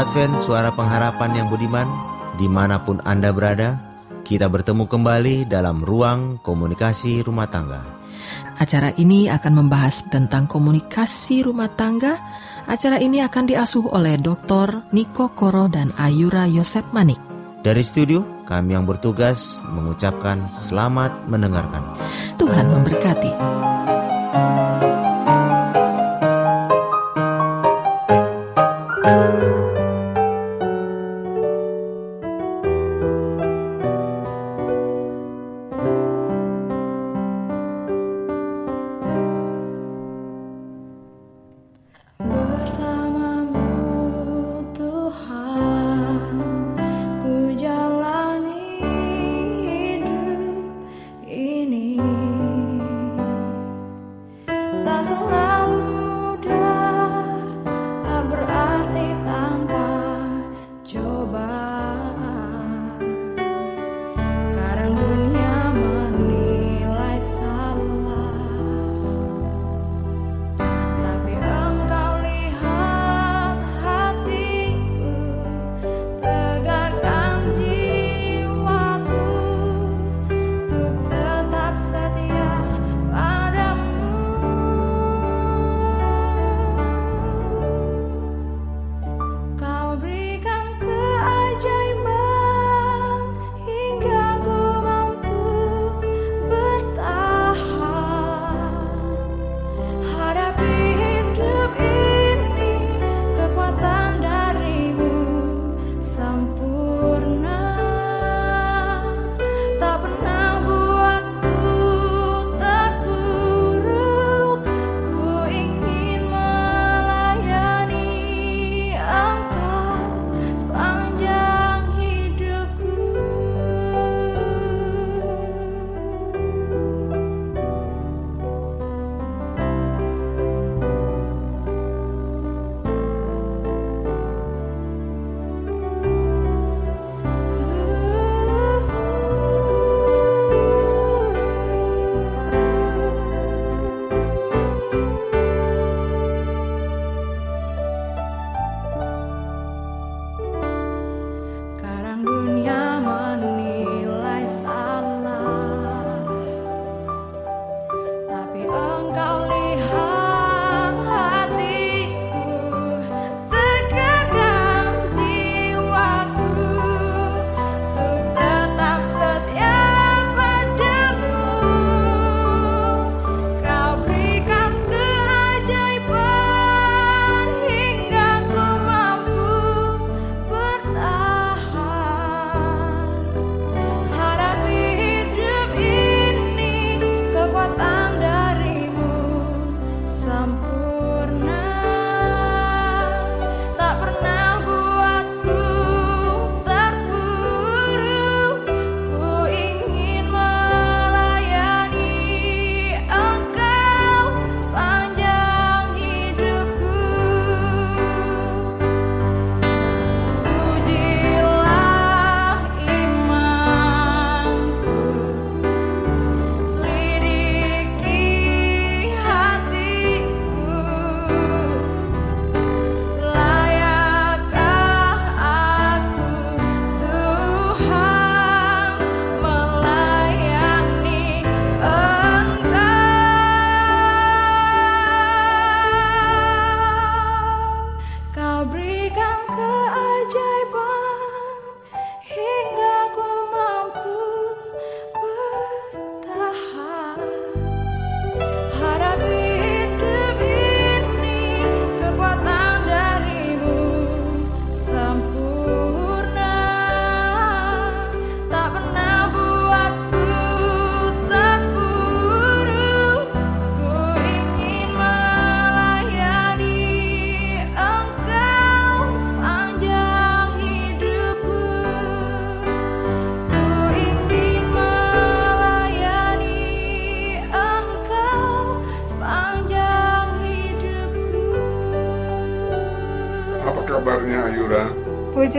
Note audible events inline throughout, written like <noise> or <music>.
Advent Suara Pengharapan yang budiman Di mana pun Anda berada Kita bertemu kembali dalam ruang komunikasi rumah tangga. Acara ini akan membahas tentang komunikasi rumah tangga. Acara ini akan diasuh oleh Dr. Niko Koro dan Ayura Yosep Manik. Dari studio, kami yang bertugas mengucapkan selamat mendengarkan. Tuhan memberkati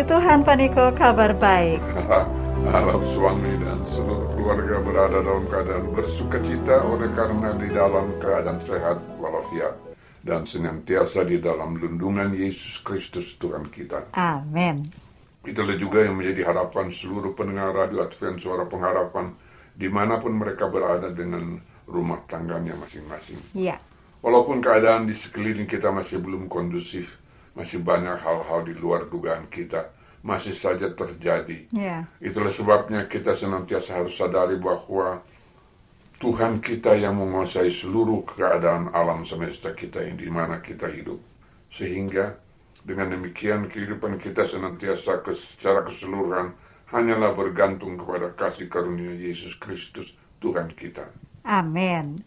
Puji Tuhan Pak Niko, kabar baik. Harap suami dan seluruh keluarga berada dalam keadaan bersuka cita oleh karena di dalam keadaan sehat walafiat dan senantiasa di dalam lindungan Yesus Kristus Tuhan kita. Amin. Itulah juga yang menjadi harapan seluruh pendengar radio Advent Suara Pengharapan di mana pun mereka berada dengan rumah tangganya masing-masing. Iya. Walaupun keadaan di sekeliling kita masih belum kondusif, masih banyak hal-hal di luar dugaan kita, masih saja terjadi. Iya. Itulah sebabnya kita senantiasa harus sadari bahwa Tuhan kita yang menguasai seluruh keadaan alam semesta kita yang di mana kita hidup. Sehingga dengan demikian kehidupan kita senantiasa secara keseluruhan hanyalah bergantung kepada kasih karunia Yesus Kristus Tuhan kita. Amin.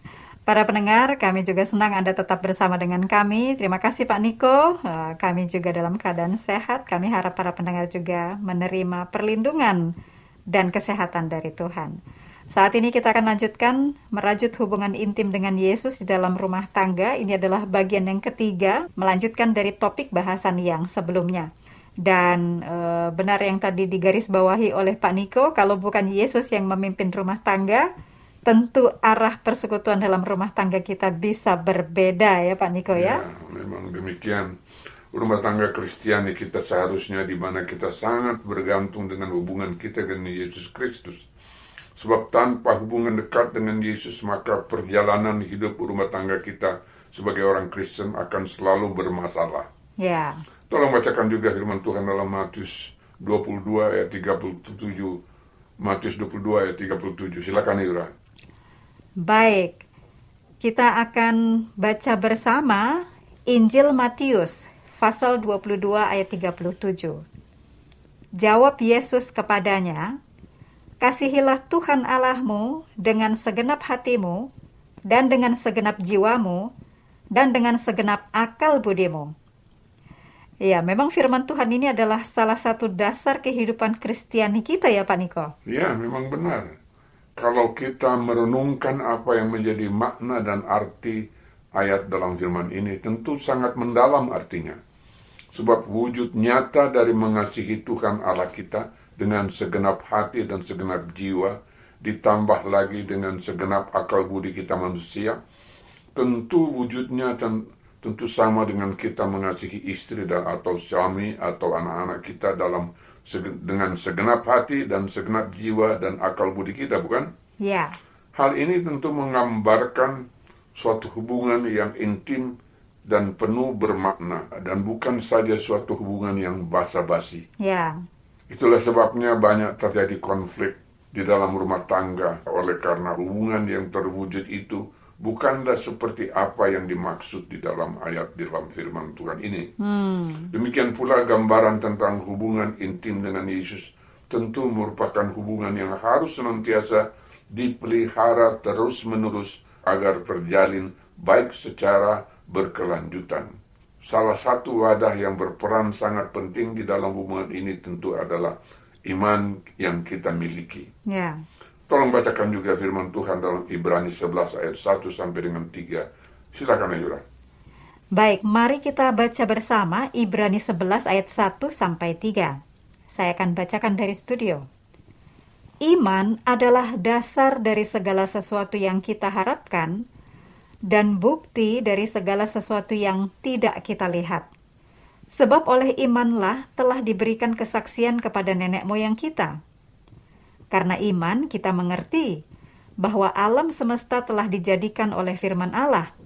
Para pendengar, kami juga senang Anda tetap bersama dengan kami. Terima kasih Pak Niko. Eh, Kami juga dalam keadaan sehat. Kami harap para pendengar juga menerima perlindungan dan kesehatan dari Tuhan. Saat ini kita akan lanjutkan merajut hubungan intim dengan Yesus di dalam rumah tangga. Ini adalah bagian yang ketiga, melanjutkan dari topik bahasan yang sebelumnya. Dan eh, benar yang tadi digarisbawahi oleh Pak Niko, kalau bukan Yesus yang memimpin rumah tangga, tentu arah persekutuan dalam rumah tangga kita bisa berbeda ya Pak Niko ya. memang demikian. Rumah tangga Kristiani kita seharusnya di mana kita sangat bergantung dengan hubungan kita dengan Yesus Kristus. Sebab tanpa hubungan dekat dengan Yesus maka perjalanan hidup rumah tangga kita sebagai orang Kristen akan selalu bermasalah. Ya. Tolong bacakan juga firman Tuhan dalam Matius 22 ayat 37. Matius 22 ayat 37. Silakan Yura. Baik. Kita akan baca bersama Injil Matius pasal 22 ayat 37. Jawab Yesus kepadanya, Kasihilah Tuhan Allahmu dengan segenap hatimu dan dengan segenap jiwamu dan dengan segenap akal budimu. Ya, memang firman Tuhan ini adalah salah satu dasar kehidupan Kristiani kita ya Pak Niko. Ya, memang benar. Kalau kita merenungkan apa yang menjadi makna dan arti ayat dalam firman ini, tentu sangat mendalam artinya. Sebab wujud nyata dari mengasihi Tuhan Allah kita dengan segenap hati dan segenap jiwa, ditambah lagi dengan segenap akal budi kita manusia, tentu wujudnya dan tentu sama dengan kita mengasihi istri dan atau suami atau anak-anak kita dalam dengan segenap hati dan segenap jiwa dan akal budi kita, bukan? Ya, Hal ini tentu menggambarkan suatu hubungan yang intim dan penuh bermakna dan bukan saja suatu hubungan yang basa-basi. ya, Itulah sebabnya banyak terjadi konflik di dalam rumah tangga oleh karena hubungan yang terwujud itu bukanlah seperti apa yang dimaksud di dalam ayat di dalam firman Tuhan ini. hmm, Demikian pula gambaran tentang hubungan intim dengan Yesus tentu merupakan hubungan yang harus senantiasa dipelihara terus-menerus agar terjalin baik secara berkelanjutan. Salah satu wadah yang berperan sangat penting di dalam hubungan ini tentu adalah iman yang kita miliki. ya. Tolong bacakan juga firman Tuhan dalam Ibrani 11 ayat 1 sampai dengan 3. Silakan Ayura. Baik, mari kita baca bersama Ibrani 11 ayat 1 sampai 3. Saya akan bacakan dari studio. Iman adalah dasar dari segala sesuatu yang kita harapkan dan bukti dari segala sesuatu yang tidak kita lihat. Sebab oleh imanlah telah diberikan kesaksian kepada nenek moyang kita. Karena iman kita mengerti bahwa alam semesta telah dijadikan oleh firman Allah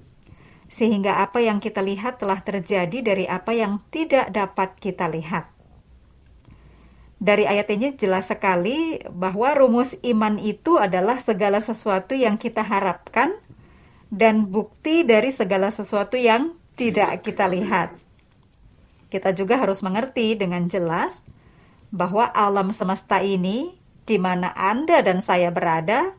sehingga apa yang kita lihat telah terjadi dari apa yang tidak dapat kita lihat. Dari ayat ini jelas sekali bahwa rumus iman itu adalah segala sesuatu yang kita harapkan dan bukti dari segala sesuatu yang tidak kita lihat. Kita juga harus mengerti dengan jelas bahwa alam semesta ini di mana Anda dan saya berada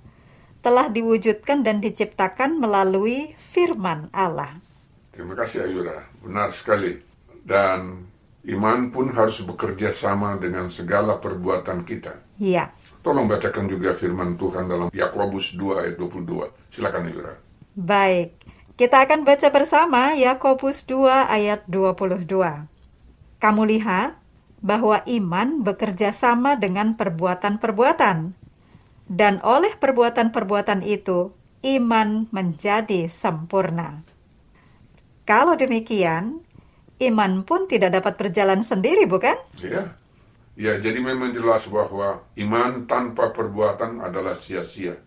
telah diwujudkan dan diciptakan melalui firman Allah. Terima kasih Ayura, benar sekali. Dan iman pun harus bekerja sama dengan segala perbuatan kita. Ya, Tolong bacakan juga firman Tuhan dalam Yakobus 2 ayat 22. Silakan Ayura. baik. Kita akan baca bersama Yakobus 2 ayat 22. Kamu lihat bahwa iman bekerja sama dengan perbuatan-perbuatan, dan oleh perbuatan-perbuatan itu iman menjadi sempurna. Kalau demikian, iman pun tidak dapat berjalan sendiri, bukan? Ya, ya jadi memang jelas bahwa iman tanpa perbuatan adalah sia-sia.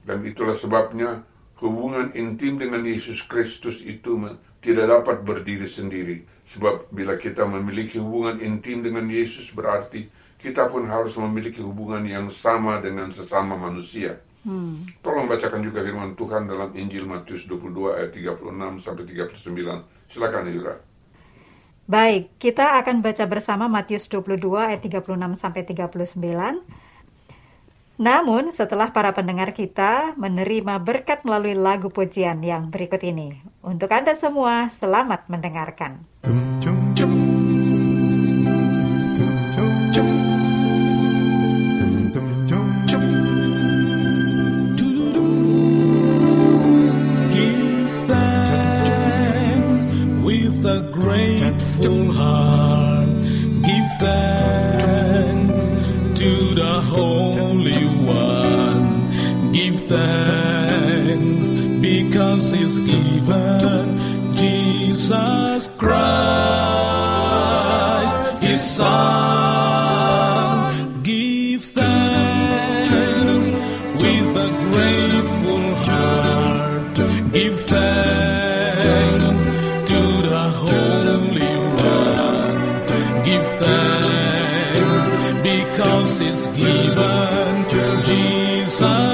Dan itulah sebabnya hubungan intim dengan Yesus Kristus itu tidak dapat berdiri sendiri. Sebab bila kita memiliki hubungan intim dengan Yesus berarti kita pun harus memiliki hubungan yang sama dengan sesama manusia. Hmm. Tolong bacakan juga firman Tuhan dalam Injil Matius 22 ayat 36 sampai 39. Silakan Yura. Baik, kita akan baca bersama Matius 22 ayat 36 sampai 39. Namun, setelah para pendengar kita menerima berkat melalui lagu pujian yang berikut ini, untuk Anda semua, selamat mendengarkan. grateful heart. Jesus Christ, His Son. Give thanks with a grateful heart. Give thanks to the Holy One. Give thanks because it's given to Jesus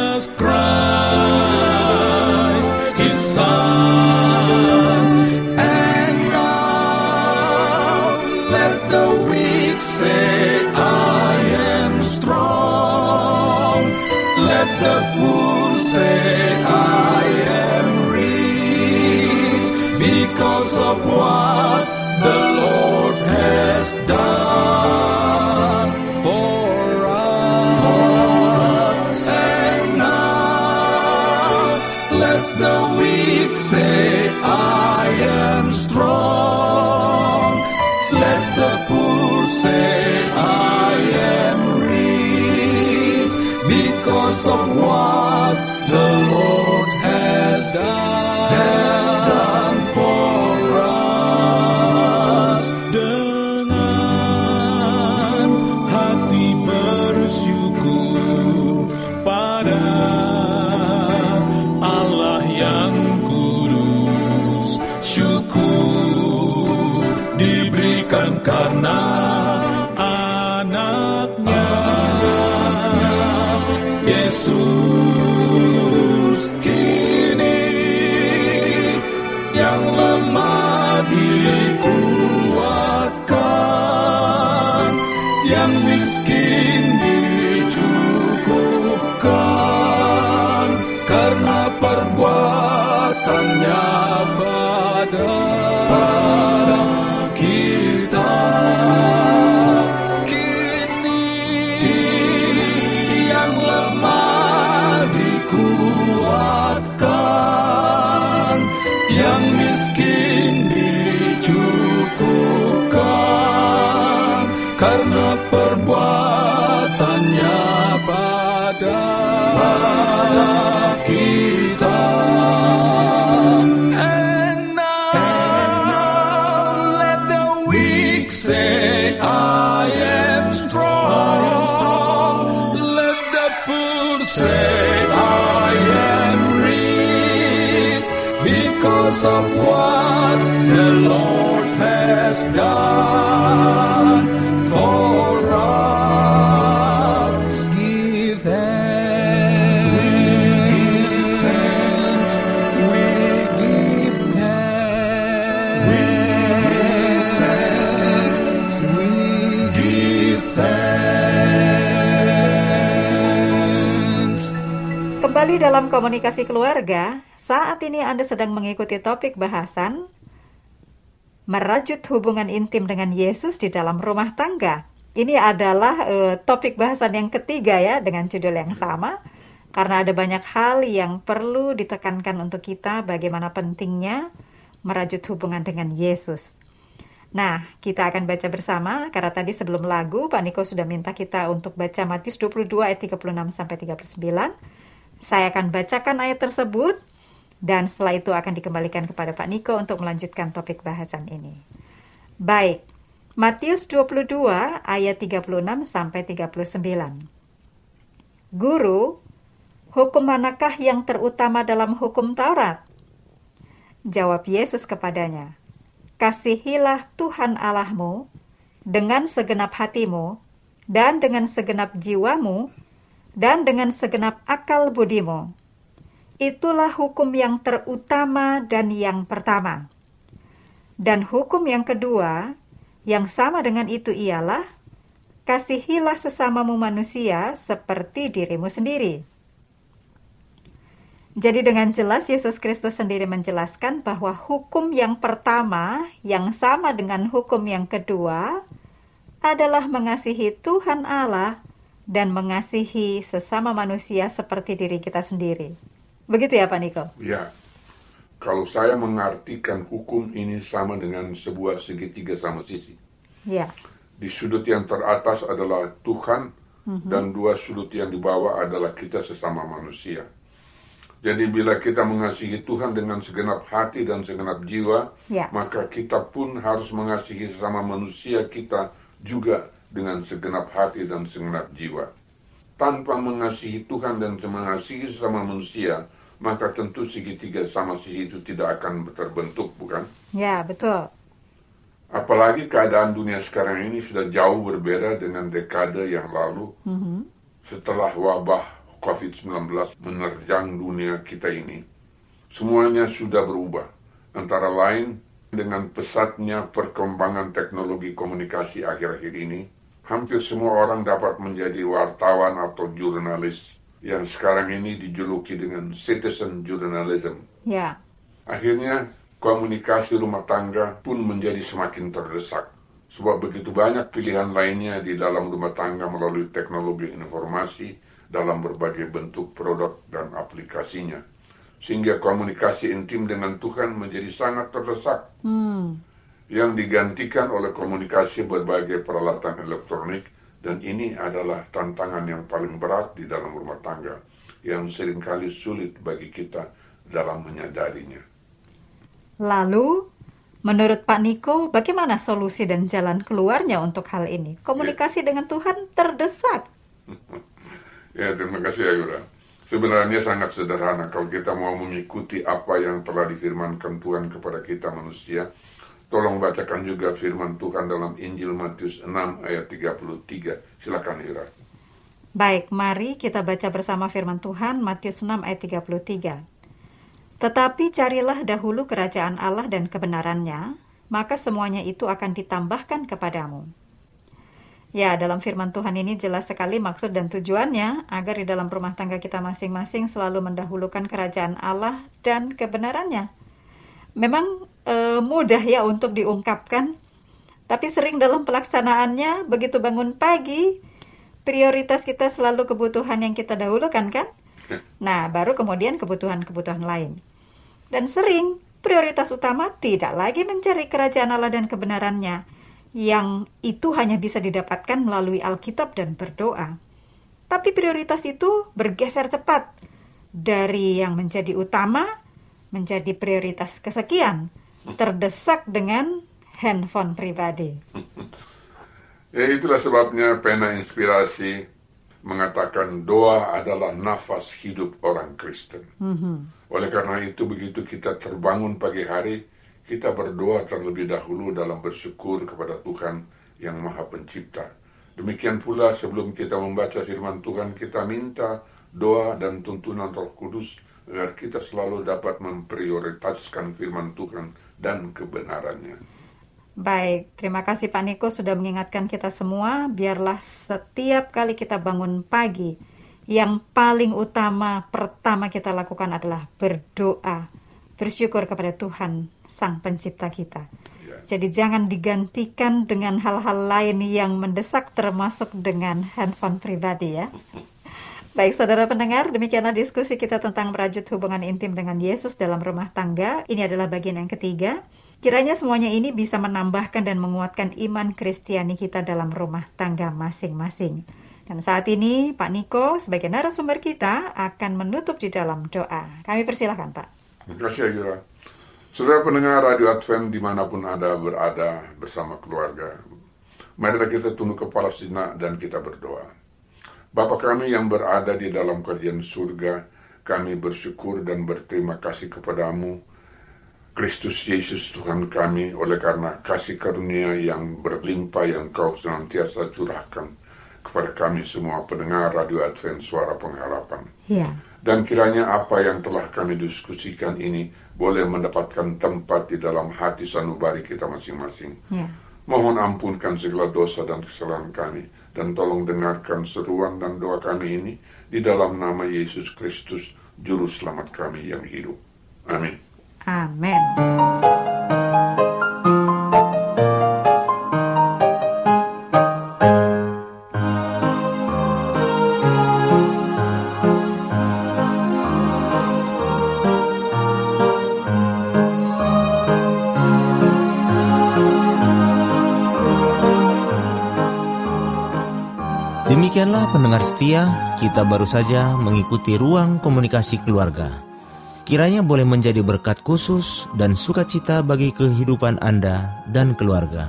of what the Lord has done for us. For us. And now let the weak say, I am strong. Let the poor say, I am rich because of what the Lord has done, has done Lord has done for us. Give thanks. We give thanks. We give thanks. We give thanks. We give thanks. Kembali dalam komunikasi keluarga, saat ini Anda sedang mengikuti topik bahasan merajut hubungan intim dengan Yesus di dalam rumah tangga. Ini adalah eh, topik bahasan yang ketiga ya dengan judul yang sama karena ada banyak hal yang perlu ditekankan untuk kita bagaimana pentingnya merajut hubungan dengan Yesus. Nah, kita akan baca bersama karena tadi sebelum lagu Pak Niko sudah minta kita untuk baca Matius 22 ayat 36 sampai 39. Saya akan bacakan ayat tersebut dan setelah itu akan dikembalikan kepada Pak Niko untuk melanjutkan topik bahasan ini. Baik, Matius 22 ayat 36 sampai 39. Guru, hukum manakah yang terutama dalam hukum Taurat? Jawab Yesus kepadanya, Kasihilah Tuhan Allahmu dengan segenap hatimu, dan dengan segenap jiwamu, dan dengan segenap akal budimu. Itulah hukum yang terutama dan yang pertama. Dan hukum yang kedua, yang sama dengan itu ialah, kasihilah sesamamu manusia seperti dirimu sendiri. Jadi dengan jelas Yesus Kristus sendiri menjelaskan bahwa hukum yang pertama yang sama dengan hukum yang kedua adalah mengasihi Tuhan Allah dan mengasihi sesama manusia seperti diri kita sendiri. Begitu ya Pak Niko? Ya, kalau saya mengartikan hukum ini sama dengan sebuah segitiga sama sisi. Ya. Di sudut yang teratas adalah Tuhan dan dua sudut yang di bawah adalah kita sesama manusia. Jadi bila kita mengasihi Tuhan dengan segenap hati dan segenap jiwa, Ya. maka kita pun harus mengasihi sesama manusia kita juga dengan segenap hati dan segenap jiwa. Tanpa mengasihi Tuhan dan mengasihi sesama manusia, maka tentu segitiga sama sisi itu tidak akan terbentuk, bukan? Ya, betul. Apalagi keadaan dunia sekarang ini sudah jauh berbeda dengan dekade yang lalu setelah wabah COVID-19 menerjang dunia kita ini. Semuanya sudah berubah. Antara lain dengan pesatnya perkembangan teknologi komunikasi akhir-akhir ini, hampir semua orang dapat menjadi wartawan atau jurnalis yang sekarang ini dijuluki dengan citizen journalism. Ya. Akhirnya komunikasi rumah tangga pun menjadi semakin terdesak. Sebab begitu banyak pilihan lainnya di dalam rumah tangga melalui teknologi informasi dalam berbagai bentuk produk dan aplikasinya. Sehingga komunikasi intim dengan Tuhan menjadi sangat terdesak. Yang digantikan oleh komunikasi berbagai peralatan elektronik dan ini adalah tantangan yang paling berat di dalam rumah tangga yang sering kali sulit bagi kita dalam menyadarinya. Lalu, menurut Pak Niko, bagaimana solusi dan jalan keluarnya untuk hal ini? Komunikasi dengan Tuhan terdesak. <laughs> Ya, terima kasih Ayura. Sebenarnya sangat sederhana kalau kita mau mengikuti apa yang telah difirmankan Tuhan kepada kita manusia. Tolong bacakan juga firman Tuhan dalam Injil Matius 6 ayat 33. Silakan Ayura. Baik, mari kita baca bersama firman Tuhan Matius 6 ayat 33. Tetapi carilah dahulu kerajaan Allah dan kebenarannya, maka semuanya itu akan ditambahkan kepadamu. Ya, dalam firman Tuhan ini jelas sekali maksud dan tujuannya agar di dalam rumah tangga kita masing-masing selalu mendahulukan kerajaan Allah dan kebenarannya. Memang eh, mudah ya untuk diungkapkan, tapi sering dalam pelaksanaannya begitu bangun pagi, prioritas kita selalu kebutuhan yang kita dahulukan kan? Nah, baru kemudian kebutuhan-kebutuhan lain. Dan sering prioritas utama tidak lagi mencari kerajaan Allah dan kebenarannya, yang itu hanya bisa didapatkan melalui Alkitab dan berdoa. Tapi prioritas itu bergeser cepat dari yang menjadi utama menjadi prioritas kesekian, terdesak dengan handphone pribadi. Ya itulah sebabnya pena inspirasi mengatakan doa adalah nafas hidup orang Kristen. Oleh karena itu begitu kita terbangun pagi hari, kita berdoa terlebih dahulu dalam bersyukur kepada Tuhan yang Maha Pencipta. Demikian pula sebelum kita membaca firman Tuhan, kita minta doa dan tuntunan Roh Kudus agar kita selalu dapat memprioritaskan firman Tuhan dan kebenarannya. Baik, terima kasih Pak Niko sudah mengingatkan kita semua. Biarlah setiap kali kita bangun pagi, yang paling utama pertama kita lakukan adalah berdoa, bersyukur kepada Tuhan, Sang Pencipta kita. Ya. Jadi jangan digantikan dengan hal-hal lain yang mendesak termasuk dengan handphone pribadi ya. <laughs> Baik saudara pendengar, demikianlah diskusi kita tentang merajut hubungan intim dengan Yesus dalam rumah tangga. Ini adalah bagian yang ketiga. Kiranya semuanya ini bisa menambahkan dan menguatkan iman Kristiani kita dalam rumah tangga masing-masing. Dan saat ini Pak Niko sebagai narasumber kita akan menutup di dalam doa. Kami persilahkan Pak. Terima kasih Ayura. Saudara pendengar Radio Advent di mana pun Anda berada bersama keluarga, marilah kita tunduk kepala sinak dan kita berdoa. Bapa kami yang berada di dalam kerjaan surga, kami bersyukur dan berterima kasih kepadamu Kristus Yesus Tuhan kami oleh karena kasih karunia yang berlimpah yang kau senantiasa curahkan kepada kami semua pendengar Radio Advent Suara Pengharapan. Ya. Dan kiranya apa yang telah kami diskusikan ini boleh mendapatkan tempat di dalam hati sanubari kita masing-masing. Ya. Mohon ampunkan segala dosa dan kesalahan kami dan tolong dengarkan seruan dan doa kami ini di dalam nama Yesus Kristus juru selamat kami yang hidup. Amin. Amin. Setia, kita baru saja mengikuti ruang komunikasi keluarga. Kiranya boleh menjadi berkat khusus dan sukacita bagi kehidupan Anda dan keluarga.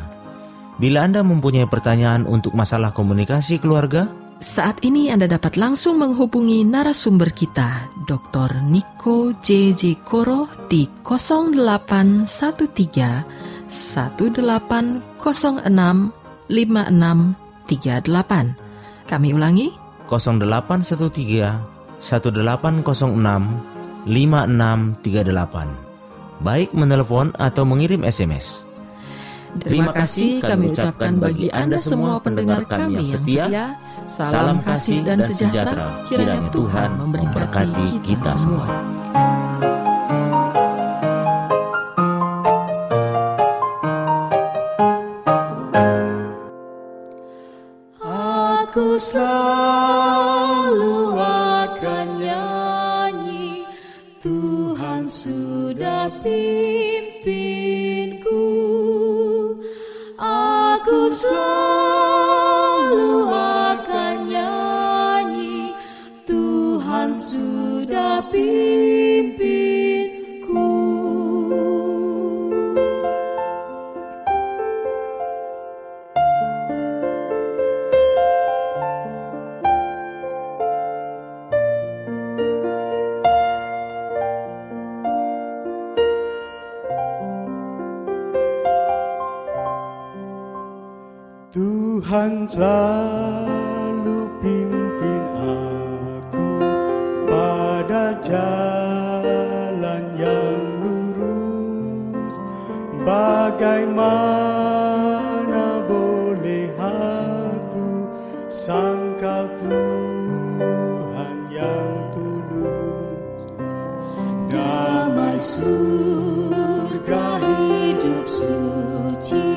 Bila Anda mempunyai pertanyaan untuk masalah komunikasi keluarga, Saat ini Anda dapat langsung menghubungi narasumber kita, Dr. Niko J.J. Koro di 0813 1806 5638. Kami ulangi, 0813 1806 5638. Baik menelepon atau mengirim SMS. Terima kasih kami ucapkan bagi Anda semua pendengar kami yang setia. Salam kasih dan sejahtera kiranya Tuhan memberkati kita semua. Aku selalu selalu pimpin aku pada jalan yang lurus. Bagaimana boleh aku sangkal Tuhan yang tulus? Damai surga hidup suci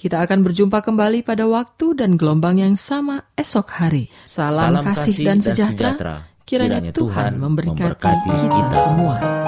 Kita akan berjumpa kembali pada waktu dan gelombang yang sama esok hari. Salam, Salam kasih, kasih dan dan sejahtera. sejahtera. Kiranya, Kiranya Tuhan Tuhan memberkati, memberkati kita kita semua.